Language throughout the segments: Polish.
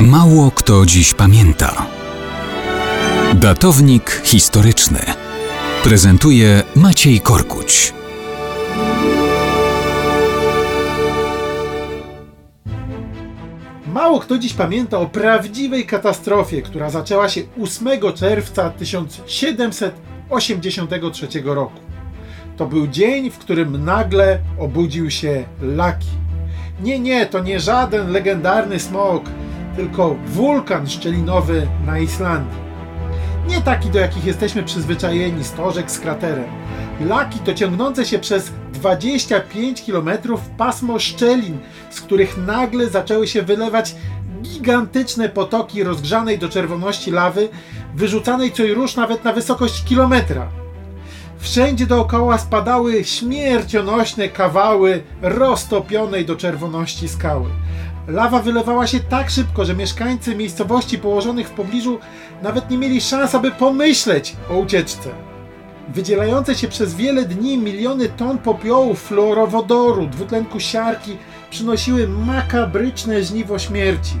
Mało kto dziś pamięta. Datownik historyczny prezentuje Maciej Korkuć. Mało kto dziś pamięta o prawdziwej katastrofie, która zaczęła się 8 czerwca 1783 roku. To był dzień, w którym nagle obudził się Laki. Nie, nie, to nie żaden legendarny smok, tylko wulkan szczelinowy na Islandii. Nie taki, do jakich jesteśmy przyzwyczajeni, stożek z kraterem. Laki to ciągnące się przez 25 km pasmo szczelin, z których nagle zaczęły się wylewać gigantyczne potoki rozgrzanej do czerwoności lawy, wyrzucanej co i rusz nawet na wysokość kilometra. Wszędzie dookoła spadały śmiercionośne kawały roztopionej do czerwoności skały. Lawa wylewała się tak szybko, że mieszkańcy miejscowości położonych w pobliżu nawet nie mieli szans, aby pomyśleć o ucieczce. Wydzielające się przez wiele dni miliony ton popiołów, fluorowodoru, dwutlenku siarki przynosiły makabryczne żniwo śmierci.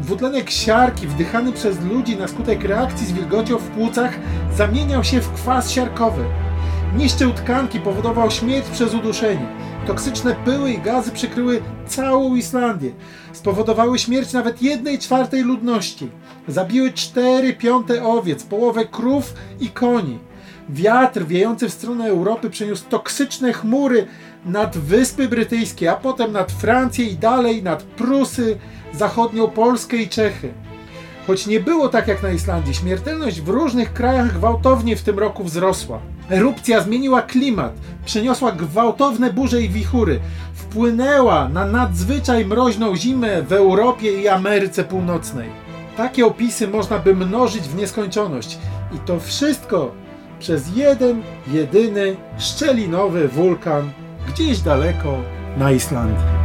Dwutlenek siarki wdychany przez ludzi na skutek reakcji z wilgocią w płucach zamieniał się w kwas siarkowy. Niszczył tkanki, powodował śmierć przez uduszenie. Toksyczne pyły i gazy przykryły całą Islandię. Spowodowały śmierć nawet jednej czwartej ludności. Zabiły cztery piąte owiec, połowę krów i koni. Wiatr wiejący w stronę Europy przyniósł toksyczne chmury nad Wyspy Brytyjskie, a potem nad Francję i dalej nad Prusy, zachodnią Polskę i Czechy. Choć nie było tak jak na Islandii, śmiertelność w różnych krajach gwałtownie w tym roku wzrosła. Erupcja zmieniła klimat, przyniosła gwałtowne burze i wichury, wpłynęła na nadzwyczaj mroźną zimę w Europie i Ameryce Północnej. Takie opisy można by mnożyć w nieskończoność. I to wszystko przez jeden, jedyny, szczelinowy wulkan gdzieś daleko na Islandii.